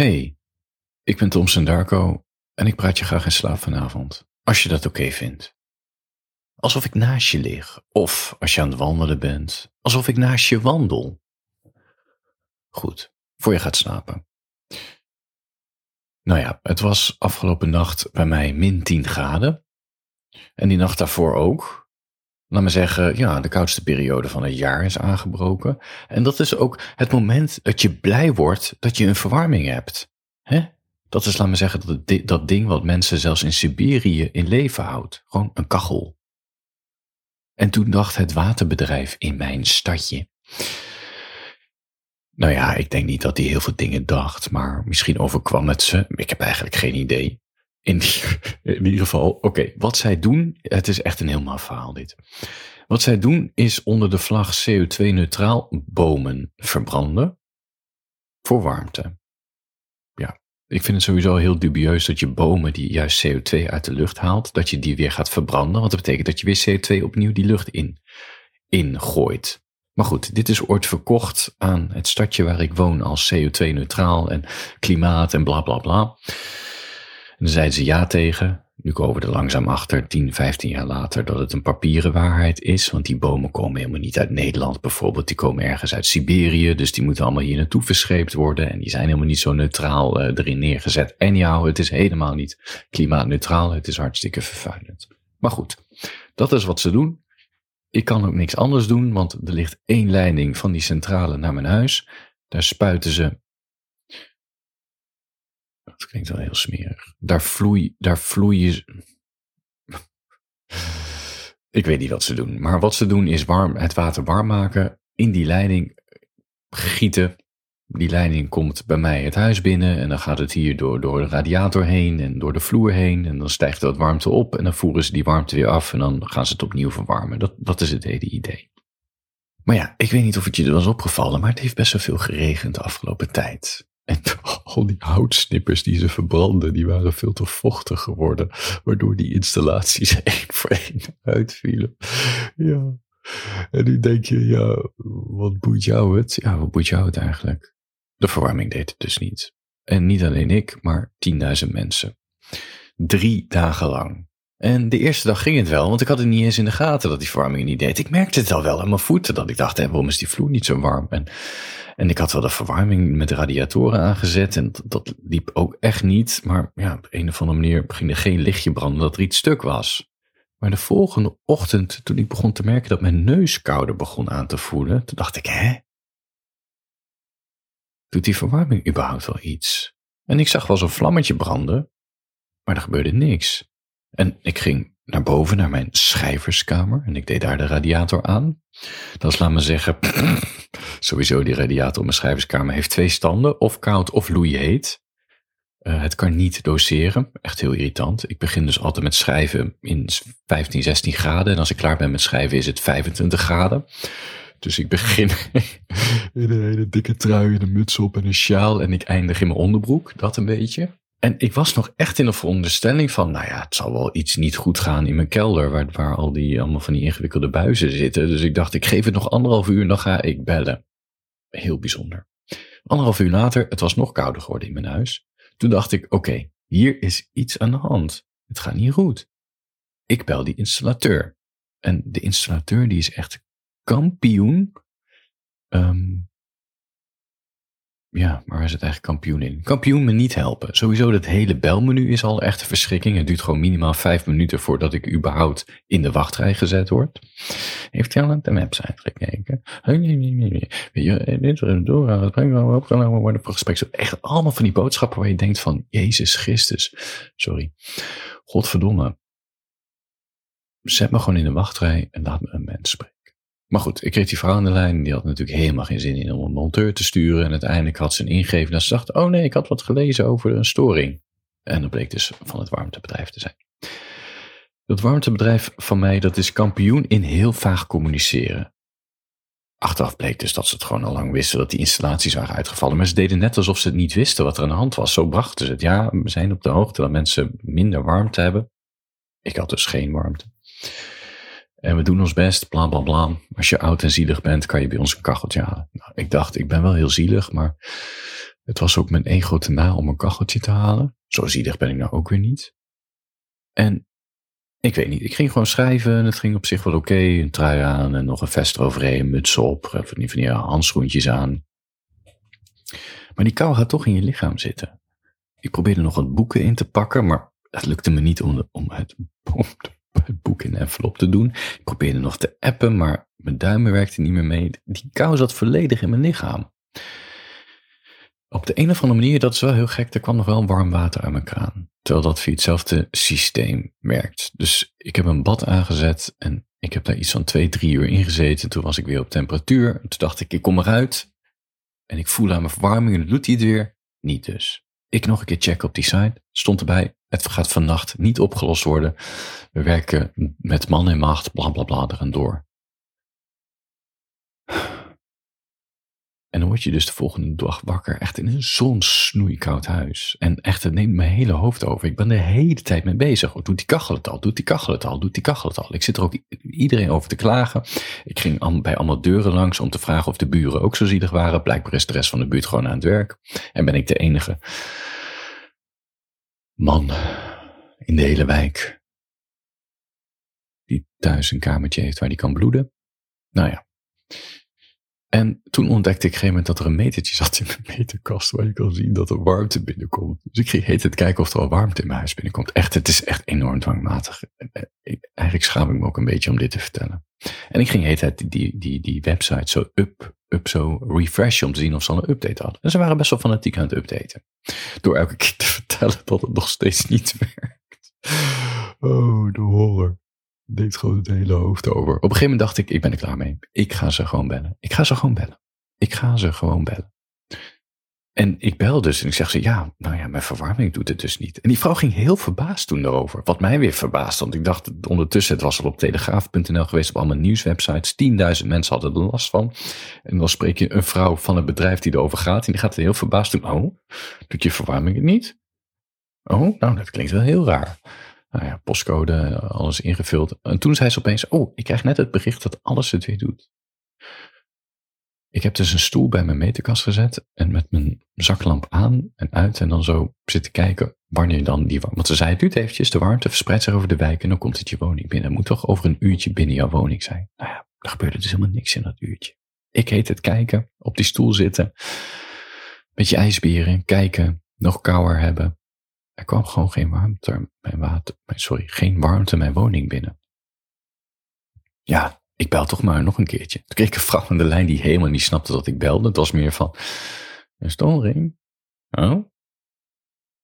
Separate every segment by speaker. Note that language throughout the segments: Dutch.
Speaker 1: Hey, ik ben Tom Darko en ik praat je graag in slaap vanavond, als je dat oké vindt. Alsof ik naast je lig, of als je aan het wandelen bent, alsof ik naast je wandel. Goed, voor je gaat slapen. Nou ja, het was afgelopen nacht bij mij min 10 graden. En die nacht daarvoor ook. Laat me zeggen, ja, de koudste periode van het jaar is aangebroken. En dat is ook het moment dat je blij wordt dat je een verwarming hebt. Hè? Dat is, laat me zeggen, dat, dat ding wat mensen zelfs in Siberië in leven houdt. Gewoon een kachel. En toen dacht het waterbedrijf in mijn stadje. Nou ja, ik denk niet dat hij heel veel dingen dacht, maar misschien overkwam het ze. Ik heb eigenlijk geen idee. In, in ieder geval, oké, wat zij doen, het is echt een helemaal verhaal dit. Wat zij doen is onder de vlag CO2-neutraal bomen verbranden voor warmte. Ja, ik vind het sowieso heel dubieus dat je bomen die juist CO2 uit de lucht haalt, dat je die weer gaat verbranden, want dat betekent dat je weer CO2 opnieuw die lucht in, ingooit. Maar goed, dit is ooit verkocht aan het stadje waar ik woon als CO2-neutraal en klimaat en bla bla bla. Dan zeiden ze ja tegen. Nu komen we er langzaam achter, 10, 15 jaar later, dat het een papieren waarheid is. Want die bomen komen helemaal niet uit Nederland bijvoorbeeld. Die komen ergens uit Siberië. Dus die moeten allemaal hier naartoe verscheept worden. En die zijn helemaal niet zo neutraal uh, erin neergezet. En ja, het is helemaal niet klimaatneutraal. Het is hartstikke vervuilend. Maar goed, dat is wat ze doen. Ik kan ook niks anders doen, want er ligt één leiding van die centrale naar mijn huis. Daar spuiten ze dat klinkt wel heel smerig. Daar vloei, daar vloeien. Ik weet niet wat ze doen. Maar wat ze doen is warm, het water warm maken. In die leiding gieten. Die leiding komt bij mij het huis binnen. En dan gaat het hier door, door de radiator heen en door de vloer heen. En dan stijgt dat warmte op. En dan voeren ze die warmte weer af. En dan gaan ze het opnieuw verwarmen. Dat, dat is het hele idee. Maar ja, ik weet niet of het je er was opgevallen. Maar het heeft best wel veel geregend de afgelopen tijd. En al die houtsnippers die ze verbranden, die waren veel te vochtig geworden, waardoor die installaties één voor één uitvielen. Ja. En nu denk je, ja, wat boeit jou het? Ja, wat boeit jou het eigenlijk? De verwarming deed het dus niet. En niet alleen ik, maar 10.000 mensen. Drie dagen lang. En de eerste dag ging het wel, want ik had het niet eens in de gaten dat die verwarming niet deed. Ik merkte het al wel aan mijn voeten, dat ik dacht, hé, waarom is die vloer niet zo warm? En, en ik had wel de verwarming met radiatoren aangezet en dat, liep ook echt niet. Maar ja, op een of andere manier ging er geen lichtje branden dat er iets stuk was. Maar de volgende ochtend, toen ik begon te merken dat mijn neus kouder begon aan te voelen, toen dacht ik, hè? Doet die verwarming überhaupt wel iets? En ik zag wel zo'n vlammetje branden, maar er gebeurde niks. En ik ging naar boven, naar mijn schrijverskamer. En ik deed daar de radiator aan. Dat is, laat me zeggen, sowieso die radiator op mijn schrijverskamer heeft twee standen. Of koud of loeiheet. Uh, het kan niet doseren. Echt heel irritant. Ik begin dus altijd met schrijven in 15, 16 graden. En als ik klaar ben met schrijven is het 25 graden. Dus ik begin in een hele dikke trui en een muts op en een sjaal. En ik eindig in mijn onderbroek. Dat een beetje. En ik was nog echt in de veronderstelling van, nou ja, het zal wel iets niet goed gaan in mijn kelder, waar, waar al die, allemaal van die ingewikkelde buizen zitten. Dus ik dacht, ik geef het nog anderhalf uur, dan ga ik bellen. Heel bijzonder. Anderhalf uur later, het was nog kouder geworden in mijn huis. Toen dacht ik, oké, hier is iets aan de hand. Het gaat niet goed. Ik bel die installateur. En de installateur die is echt kampioen um, ja, maar waar is het eigenlijk kampioen in? Kampioen me niet helpen. Sowieso dat hele belmenu is al echt een verschrikking. Het duurt gewoon minimaal vijf minuten voordat ik überhaupt in de wachtrij gezet word. Heeft hij al aan de website gekeken? Door het opgenomen worden voor gesprek. Echt allemaal van die boodschappen waar je denkt van, Jezus Christus. Sorry. Godverdomme. Zet me gewoon in de wachtrij en laat me een mens spreken. Maar goed, ik kreeg die vrouw aan de lijn. Die had natuurlijk helemaal geen zin in om een monteur te sturen. En uiteindelijk had ze een ingeven. Dat ze dacht, oh nee, ik had wat gelezen over een storing. En dat bleek dus van het warmtebedrijf te zijn. Dat warmtebedrijf van mij, dat is kampioen in heel vaag communiceren. Achteraf bleek dus dat ze het gewoon al lang wisten dat die installaties waren uitgevallen. Maar ze deden net alsof ze het niet wisten wat er aan de hand was. Zo brachten ze het. Ja, we zijn op de hoogte dat mensen minder warmte hebben. Ik had dus geen warmte. En we doen ons best, bla bla bla. Als je oud en zielig bent, kan je bij ons een kacheltje halen. Nou, ik dacht, ik ben wel heel zielig, maar Het was ook mijn ego te na om een kacheltje te halen. Zo zielig ben ik nou ook weer niet. En ik weet niet, ik ging gewoon schrijven en het ging op zich wel oké. Een trui aan en nog een vest eroverheen, muts op, van die, van die handschoentjes aan. Maar die kou gaat toch in je lichaam zitten. Ik probeerde nog wat boeken in te pakken, maar het lukte me niet om, om, het, om het boek in de envelop te doen. Ik probeerde nog te appen, maar mijn duimen werkten niet meer mee. Die kou zat volledig in mijn lichaam. Op de een of andere manier, dat is wel heel gek, er kwam nog wel warm water uit mijn kraan. Terwijl dat via hetzelfde systeem werkt. Dus ik heb een bad aangezet en ik heb daar iets van twee, drie uur in gezeten. Toen was ik weer op temperatuur. Toen dacht ik, ik kom eruit. En ik voel aan mijn verwarming en doet hij het weer. Niet dus. Ik nog een keer checken op die site. Stond erbij, het gaat vannacht niet opgelost worden. We werken met man en macht, bla bla bla, er door. En dan word je dus de volgende dag wakker, echt in een zo'n snoeikoud huis. En echt, het neemt mijn hele hoofd over. Ik ben de hele tijd mee bezig. Doet die kachel het al? Doet die kachel het al? Doet die kachel het al? Ik zit er ook iedereen over te klagen. Ik ging bij allemaal deuren langs om te vragen of de buren ook zo zielig waren. Blijkbaar is de rest van de buurt gewoon aan het werk. En ben ik de enige man in de hele wijk die thuis een kamertje heeft waar die kan bloeden. Nou ja. En toen ontdekte ik op een gegeven moment dat er een metertje zat in de meterkast waar je kan zien dat er warmte binnenkomt. Dus ik ging heet het kijken of er al warmte in mijn huis binnenkomt. Echt, het is echt enorm dwangmatig. eigenlijk schaam ik me ook een beetje om dit te vertellen. En ik ging heet het die, die, die website zo up, up zo refreshen om te zien of ze al een update hadden. En ze waren best wel fanatiek aan het updaten. Door elke keer te vertellen dat het nog steeds niet werkt. Oh, de horror deed gewoon het hele hoofd over. Op een gegeven moment dacht ik, ik ben er klaar mee. Ik ga ze gewoon bellen. Ik ga ze gewoon bellen. Ik ga ze gewoon bellen. En ik bel dus en ik zeg ze, ja, nou ja, mijn verwarming doet het dus niet. En die vrouw ging heel verbaasd toen daarover. Wat mij weer verbaasd, want ik dacht ondertussen, het was al op telegraaf.nl geweest, op allemaal nieuwswebsites. 10.000 mensen hadden er last van. En dan spreek je een vrouw van het bedrijf die erover gaat. En die gaat er heel verbaasd doen, oh, doet je verwarming het niet? Oh, nou, dat klinkt wel heel raar nou ja, postcode, alles ingevuld. En toen zei ze opeens, oh, ik krijg net het bericht dat alles het weer doet. Ik heb dus een stoel bij mijn meterkast gezet en met mijn zaklamp aan en uit en dan zo zitten kijken wanneer dan die warmte, want ze zei het duurt eventjes, de warmte verspreidt zich over de wijk en dan komt het je woning binnen. Het moet toch over een uurtje binnen jouw woning zijn. Nou ja, er gebeurde dus helemaal niks in dat uurtje. Ik heet het kijken, op die stoel zitten, met je ijsberen, kijken, nog kouder hebben, er kwam gewoon geen warmte, mijn sorry, geen warmte mijn woning binnen. Ja, ik bel toch maar nog een keertje. Toen kreeg ik een vrouw aan de lijn die helemaal niet snapte dat ik belde. Het was meer van, een storing? Oh?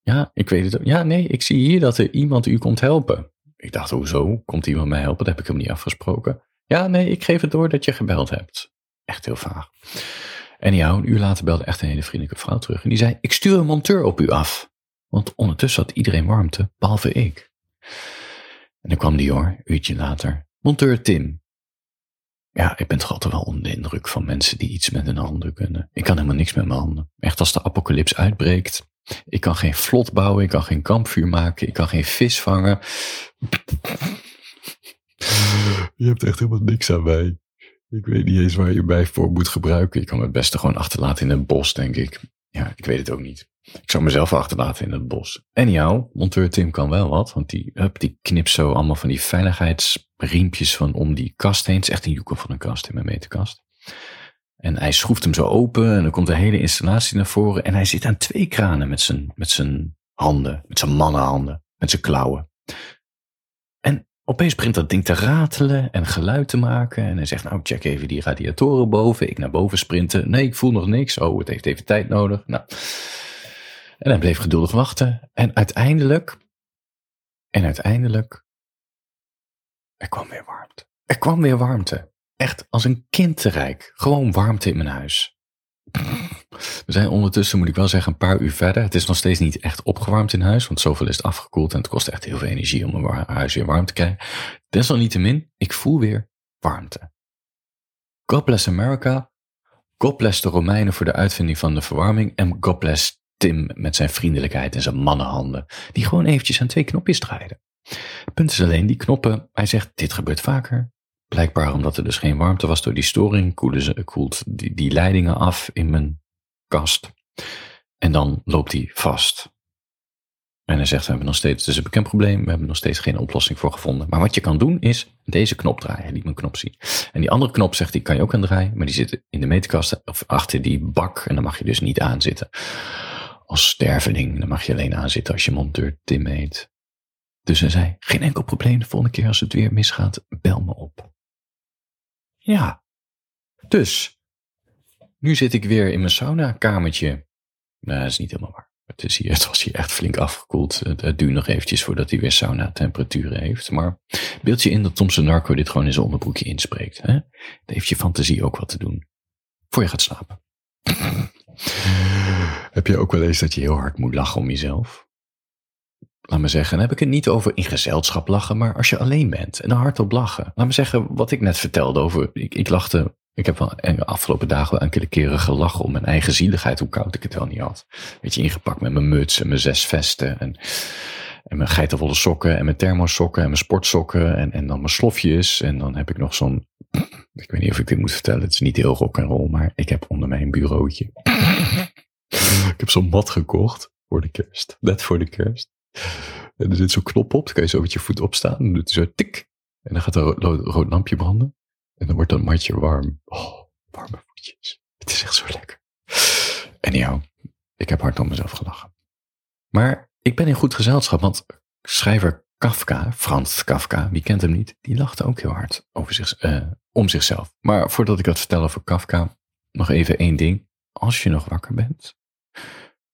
Speaker 1: Ja, ik weet het ook. Ja, nee, ik zie hier dat er iemand u komt helpen. Ik dacht, hoezo? Komt iemand mij helpen? Dat heb ik hem niet afgesproken. Ja, nee, ik geef het door dat je gebeld hebt. Echt heel vaag. En ja, een uur later belde echt een hele vriendelijke vrouw terug. En die zei, ik stuur een monteur op u af. Want ondertussen had iedereen warmte, behalve ik. En dan kwam die hoor, een uurtje later. Monteur Tim. Ja, ik ben toch altijd wel onder de indruk van mensen die iets met hun handen kunnen. Ik kan helemaal niks met mijn handen. Echt als de apocalyps uitbreekt. Ik kan geen vlot bouwen, ik kan geen kampvuur maken, ik kan geen vis vangen. Je hebt echt helemaal niks aan mij. Ik weet niet eens waar je mij voor moet gebruiken. Ik kan het beste gewoon achterlaten in een bos, denk ik. Ja, ik weet het ook niet. Ik zou mezelf achterlaten in het bos. En jou, monteur Tim kan wel wat, want die, hup, die knipt zo allemaal van die veiligheidsriempjes van om die kast heen. Het is echt een joekel van een kast in mijn meterkast. En hij schroeft hem zo open en dan komt de hele installatie naar voren. En hij zit aan twee kranen met zijn, met zijn handen, met zijn mannenhanden, met zijn klauwen. En opeens begint dat ding te ratelen en geluid te maken. En hij zegt, nou check even die radiatoren boven. Ik naar boven sprinten. Nee, ik voel nog niks. Oh, het heeft even tijd nodig. Nou... En hij bleef geduldig wachten. En uiteindelijk, en uiteindelijk, er kwam weer warmte. Er kwam weer warmte. Echt als een kind te rijk. Gewoon warmte in mijn huis. We zijn ondertussen, moet ik wel zeggen, een paar uur verder. Het is nog steeds niet echt opgewarmd in huis, want zoveel is het afgekoeld en het kost echt heel veel energie om een huis weer warm te krijgen. Desalniettemin, ik voel weer warmte. God bless America. God bless de Romeinen voor de uitvinding van de verwarming. En God bless Tim met zijn vriendelijkheid en zijn mannenhanden, die gewoon eventjes aan twee knopjes draaiden. Punt is alleen, die knoppen, hij zegt, dit gebeurt vaker. Blijkbaar omdat er dus geen warmte was door die storing, ze, koelt die, die leidingen af in mijn kast. En dan loopt hij vast. En hij zegt, we hebben nog steeds, het is een bekend probleem, we hebben nog steeds geen oplossing voor gevonden. Maar wat je kan doen is deze knop draaien. Hij liet een knop zien. En die andere knop zegt, die kan je ook aan draaien, maar die zit in de meterkast of achter die bak. En dan mag je dus niet aanzitten. Als sterveling, dan mag je alleen aanzitten als je monteur Tim heet. Dus hij zei, geen enkel probleem, de volgende keer als het weer misgaat, bel me op. Ja. Dus, nu zit ik weer in mijn sauna kamertje. Nou, dat is niet helemaal waar. Het, is hier, het was hier echt flink afgekoeld. Het, duurt nog eventjes voordat hij weer sauna temperaturen heeft. Maar beeld je in dat Thompson Narco dit gewoon in zijn onderbroekje inspreekt. Hè? Dan heeft je fantasie ook wat te doen. Voor je gaat slapen. Heb je ook wel eens dat je heel hard moet lachen om jezelf? Laat me zeggen, dan heb ik het niet over in gezelschap lachen, maar als je alleen bent en er hardop lachen. Laat me zeggen, wat ik net vertelde over, ik, ik lachte ik heb wel de afgelopen dagen wel enkele keren gelachen om mijn eigen zieligheid, hoe koud ik het wel niet had. Weet je, ingepakt met mijn muts en mijn zes vesten en, en mijn geitenvolle sokken en mijn thermosokken en mijn sportsokken en, en dan mijn slofjes. En dan heb ik nog zo'n, ik weet niet of ik dit moet vertellen, het is niet heel rock en roll, maar ik heb onder mijn bureautje. ik heb zo'n mat gekocht voor de kerst, net voor de kerst. En er zit zo'n knop op, dan kan je zo met je voet opstaan. En dan doet hij zo tik. En dan gaat er een rood lampje branden. En dan wordt dat matje warm. Oh, warme voetjes. Het is echt zo lekker. En ja, ik heb hard om mezelf gelachen. Maar ik ben in goed gezelschap, want schrijver Kafka, Frans Kafka, wie kent hem niet, die lachte ook heel hard over uh, om zichzelf. Maar voordat ik dat vertel over Kafka, nog even één ding. Als je nog wakker bent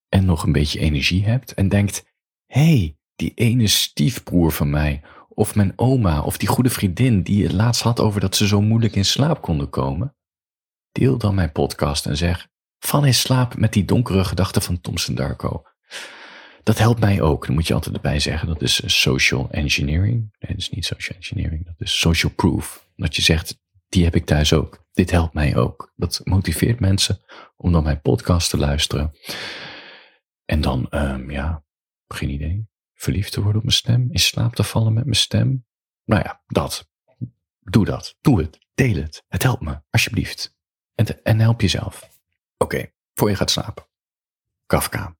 Speaker 1: en nog een beetje energie hebt en denkt, hé, hey, die ene stiefbroer van mij of mijn oma of die goede vriendin die het laatst had over dat ze zo moeilijk in slaap konden komen. Deel dan mijn podcast en zeg, van in slaap met die donkere gedachten van Thompson Darko. Dat helpt mij ook. Dan moet je altijd erbij zeggen, dat is social engineering. Nee, dat is niet social engineering, dat is social proof. Dat je zegt, die heb ik thuis ook. Dit helpt mij ook. Dat motiveert mensen om dan mijn podcast te luisteren. En dan, um, ja, geen idee verliefd te worden op mijn stem, in slaap te vallen met mijn stem. Nou ja, dat. Doe dat. Doe het. Deel het. Het helpt me, alsjeblieft. En, en help jezelf. Oké, voor je gaat slapen. Kafka.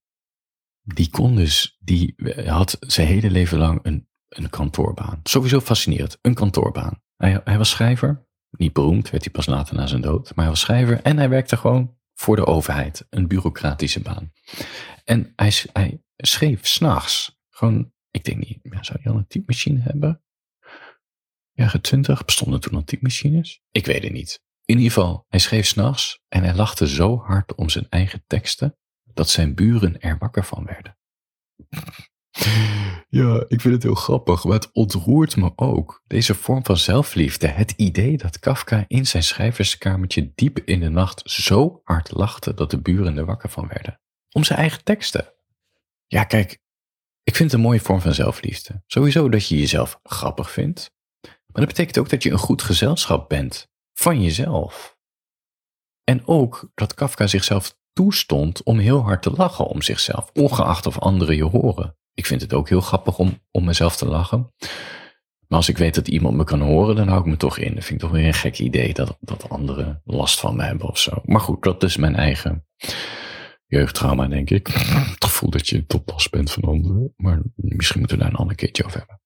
Speaker 1: Die kon dus, die had zijn hele leven lang een, een kantoorbaan. Sowieso fascinerend, een kantoorbaan. Hij, hij was schrijver, niet beroemd, werd hij pas later na zijn dood. Maar hij was schrijver en hij werkte gewoon voor de overheid, een bureaucratische baan. En hij, hij schreef s'nachts. Gewoon, ik denk niet, zou hij al een typemachine hebben? Jaren twintig, bestonden toen al typemachines? Ik weet het niet. In ieder geval, hij schreef s'nachts en hij lachte zo hard om zijn eigen teksten, dat zijn buren er wakker van werden. Ja, ik vind het heel grappig, maar het ontroert me ook. Deze vorm van zelfliefde, het idee dat Kafka in zijn schrijverskamertje diep in de nacht zo hard lachte dat de buren er wakker van werden. Om zijn eigen teksten. Ja, kijk, ik vind het een mooie vorm van zelfliefde. Sowieso dat je jezelf grappig vindt. Maar dat betekent ook dat je een goed gezelschap bent van jezelf. En ook dat Kafka zichzelf toestond om heel hard te lachen om zichzelf, ongeacht of anderen je horen. Ik vind het ook heel grappig om, om mezelf te lachen. Maar als ik weet dat iemand me kan horen, dan hou ik me toch in. Dat vind ik toch weer een gek idee dat, dat anderen last van me hebben of zo. Maar goed, dat is mijn eigen jeugdtrauma, denk ik. Het gevoel dat je tot last bent van anderen. Maar misschien moeten we daar een ander keertje over hebben.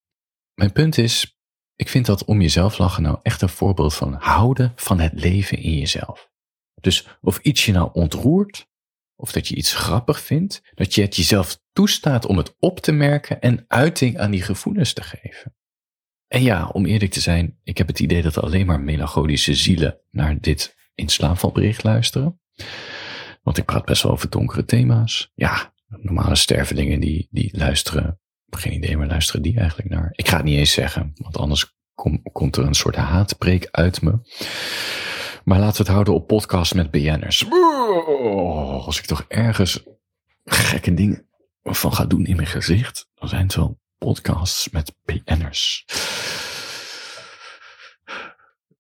Speaker 1: Mijn punt is, ik vind dat om jezelf lachen nou echt een voorbeeld van houden van het leven in jezelf. Dus of iets je nou ontroert, of dat je iets grappig vindt, dat je het jezelf toestaat om het op te merken en uiting aan die gevoelens te geven. En ja, om eerlijk te zijn, ik heb het idee dat alleen maar melancholische zielen naar dit in slaapvalbericht luisteren. Want ik praat best wel over donkere thema's. Ja, normale stervelingen die, die luisteren. Geen idee, maar luisteren die eigenlijk naar? Ik ga het niet eens zeggen, want anders komt er een soort haatpreek uit me. Maar laten we het houden op podcast met BN'ers. Oh, als ik toch ergens gekke dingen van ga doen in mijn gezicht, dan zijn het wel podcasts met BN'ers.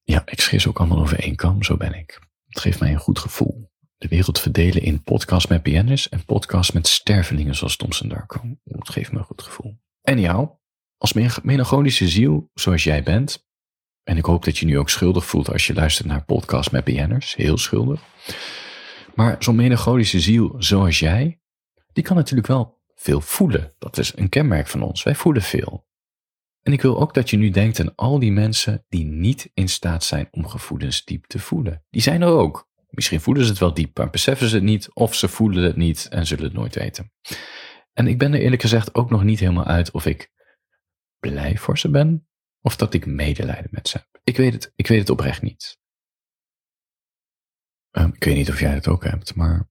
Speaker 1: Ja, ik schreef ook allemaal over één kam, zo ben ik. Het geeft mij een goed gevoel de wereld verdelen in podcasts met BN'ers en podcasts met stervelingen zoals Thompson Darko. Dat geeft me een goed gevoel. En jou, als melancholische ziel zoals jij bent, en ik hoop dat je nu ook schuldig voelt als je luistert naar podcasts met BN'ers, heel schuldig. Maar zo'n melancholische ziel zoals jij, die kan natuurlijk wel veel voelen. Dat is een kenmerk van ons. Wij voelen veel. En ik wil ook dat je nu denkt aan al die mensen die niet in staat zijn om gevoelens diep te voelen. Die zijn er ook. Misschien voelen ze het wel diep, maar beseffen ze het niet, of ze voelen het niet en zullen het nooit weten. En ik ben er eerlijk gezegd ook nog niet helemaal uit of ik blij voor ze ben, of dat ik medelijden met ze heb. Ik weet het, ik weet het oprecht niet. Um, ik weet niet of jij het ook hebt, maar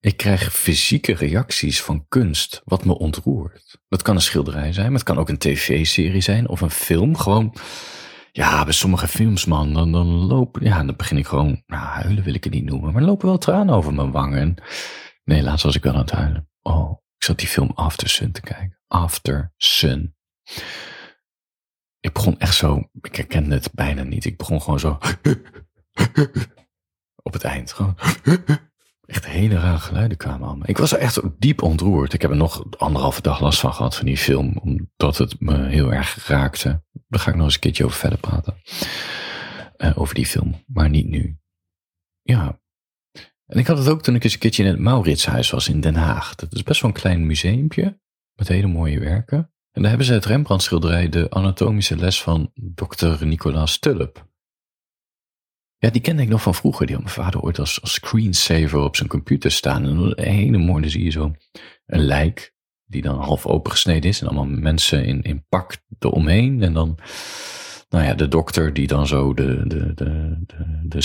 Speaker 1: ik krijg fysieke reacties van kunst wat me ontroert. Dat kan een schilderij zijn, maar het kan ook een tv-serie zijn of een film. Gewoon, ja, bij sommige films, man, dan, dan lopen, ja, dan begin ik gewoon, nou, huilen wil ik het niet noemen, maar lopen wel tranen over mijn wangen. nee, laatst was ik wel aan het huilen. Oh, ik zat die film After Sun te kijken. After Sun. Ik begon echt zo, ik herkende het bijna niet. Ik begon gewoon zo op het eind. Gewoon echt hele rare geluiden kwamen aan Ik was er echt diep ontroerd. Ik heb er nog anderhalve dag last van gehad van die film, omdat het me heel erg raakte. Daar ga ik nog eens een keertje over verder praten. Uh, over die film, maar niet nu. Ja. En ik had het ook toen ik eens een keertje in het Mauritshuis was in Den Haag. Dat is best wel een klein museumpje met hele mooie werken. En daar hebben ze het Rembrandt schilderij De Anatomische Les van Dr. Nicolaas Tulp. Ja, die kende ik nog van vroeger. Die had mijn vader ooit als, screensaver op zijn computer staan. En een hele mooie, zie je zo een lijk die dan half opengesneden is. En allemaal mensen in, in pak eromheen. En dan, nou ja, de dokter die dan zo de, de, de, de,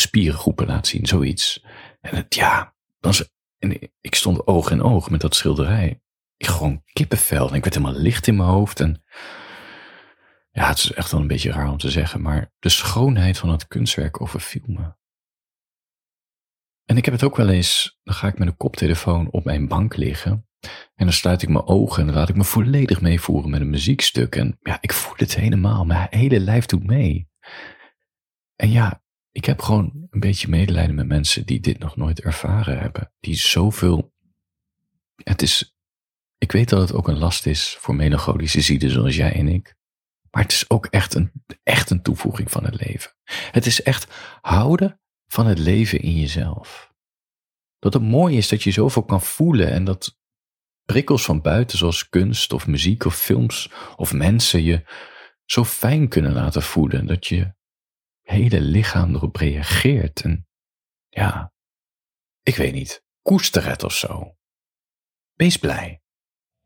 Speaker 1: de laat zien. Zoiets. En het, ja, dan, en ik stond oog in oog met dat schilderij. Ik gewoon kippenvel. En ik werd helemaal licht in mijn hoofd. En ja, het is echt wel een beetje raar om te zeggen, maar de schoonheid van het kunstwerk overviel me. En ik heb het ook wel eens, dan ga ik met een koptelefoon op mijn bank liggen en dan sluit ik mijn ogen en dan laat ik me volledig meevoeren met een muziekstuk. En ja, ik voel het helemaal, mijn hele lijf doet mee. En ja, ik heb gewoon een beetje medelijden met mensen die dit nog nooit ervaren hebben. Die zoveel. Het is. Ik weet dat het ook een last is voor melancholische zielen zoals jij en ik. Maar het is ook echt een, echt een toevoeging van het leven. Het is echt houden van het leven in jezelf. Dat het mooi is dat je zoveel kan voelen en dat prikkels van buiten, zoals kunst of muziek of films of mensen, je zo fijn kunnen laten voelen. Dat je hele lichaam erop reageert. En ja, ik weet niet, koester het of zo. Wees blij.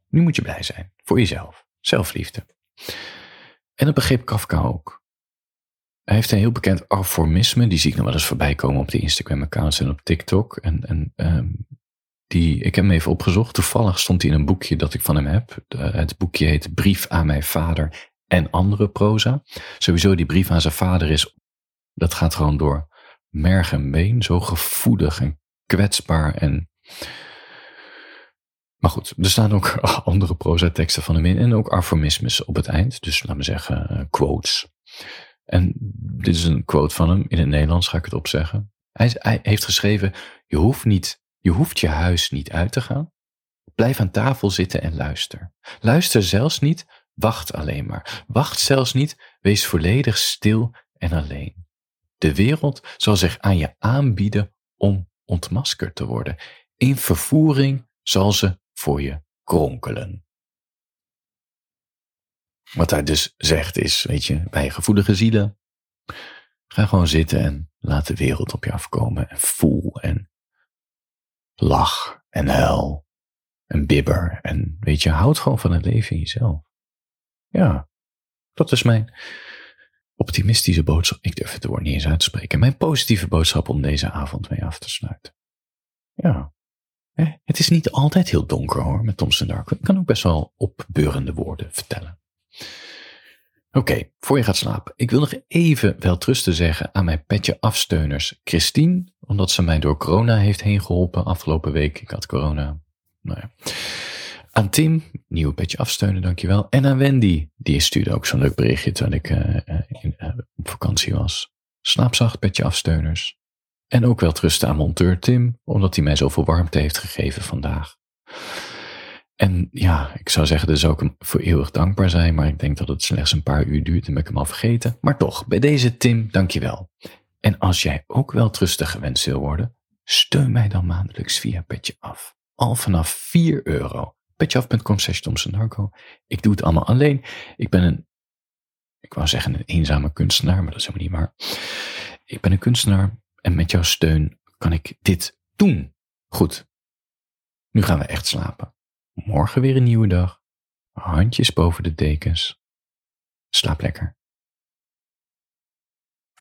Speaker 1: Nu moet je blij zijn voor jezelf. Zelfliefde. En dat begreep Kafka ook. Hij heeft een heel bekend aforisme, die zie ik nog wel eens voorbij komen op de Instagram-accounts en op TikTok. En, en um, die, ik heb hem even opgezocht. Toevallig stond hij in een boekje dat ik van hem heb. het boekje heet Brief aan mijn vader en andere proza. Sowieso die brief aan zijn vader is, dat gaat gewoon door merg en been. Zo gevoelig en kwetsbaar en maar goed, er staan ook andere proza-teksten van hem in en ook aforismes op het eind. Dus laten we zeggen uh, quotes. En dit is een quote van hem. In het Nederlands ga ik het opzeggen. Hij, hij heeft geschreven, je hoeft, niet, je hoeft je huis niet uit te gaan. Blijf aan tafel zitten en luister. Luister zelfs niet, wacht alleen maar. Wacht zelfs niet, wees volledig stil en alleen. De wereld zal zich aan je aanbieden om ontmaskerd te worden. In vervoering zal ze voor je kronkelen. Wat hij dus zegt is, weet je, bij gevoelige zielen, ga gewoon zitten en laat de wereld op je afkomen en voel en lach en huil en bibber en weet je, houd gewoon van het leven in jezelf. Ja, dat is mijn optimistische boodschap. Ik durf het woord niet eens uit te spreken. Mijn positieve boodschap om deze avond mee af te sluiten. Ja. Het is niet altijd heel donker hoor, met Thompson Dark. Ik kan ook best wel opbeurende woorden vertellen. Oké, voor je gaat slapen. Ik wil nog even wel trusten zeggen aan mijn petje afsteuners. Christine, omdat ze mij door corona heeft heen geholpen afgelopen week. Ik had corona. Nou ja. Aan Tim, nieuwe petje afsteunen, dankjewel. En aan Wendy, die stuurde ook zo'n leuk berichtje terwijl ik uh, in, uh, op vakantie was. Slaapzacht, petje afsteuners. En ook wel trusten aan monteur Tim, omdat hij mij zoveel warmte heeft gegeven vandaag. En ja, ik zou zeggen, dus ook voor eeuwig dankbaar zijn, maar ik denk dat het slechts een paar uur duurt en ben ik hem al vergeten. Maar toch, bij deze Tim, dankjewel. En als jij ook wel trustig gewenst wil worden, steun mij dan maandelijks via Petje Af. al vanaf 4 euro. Petjeaf.com slash. Ik doe het allemaal alleen. Ik ben een, ik wou zeggen een eenzame kunstenaar, maar dat is helemaal niet waar. Ik ben een kunstenaar en met jouw steun kan ik dit doen. Goed, nu gaan we echt slapen. Morgen weer een nieuwe dag. Handjes boven de dekens. Slaap lekker.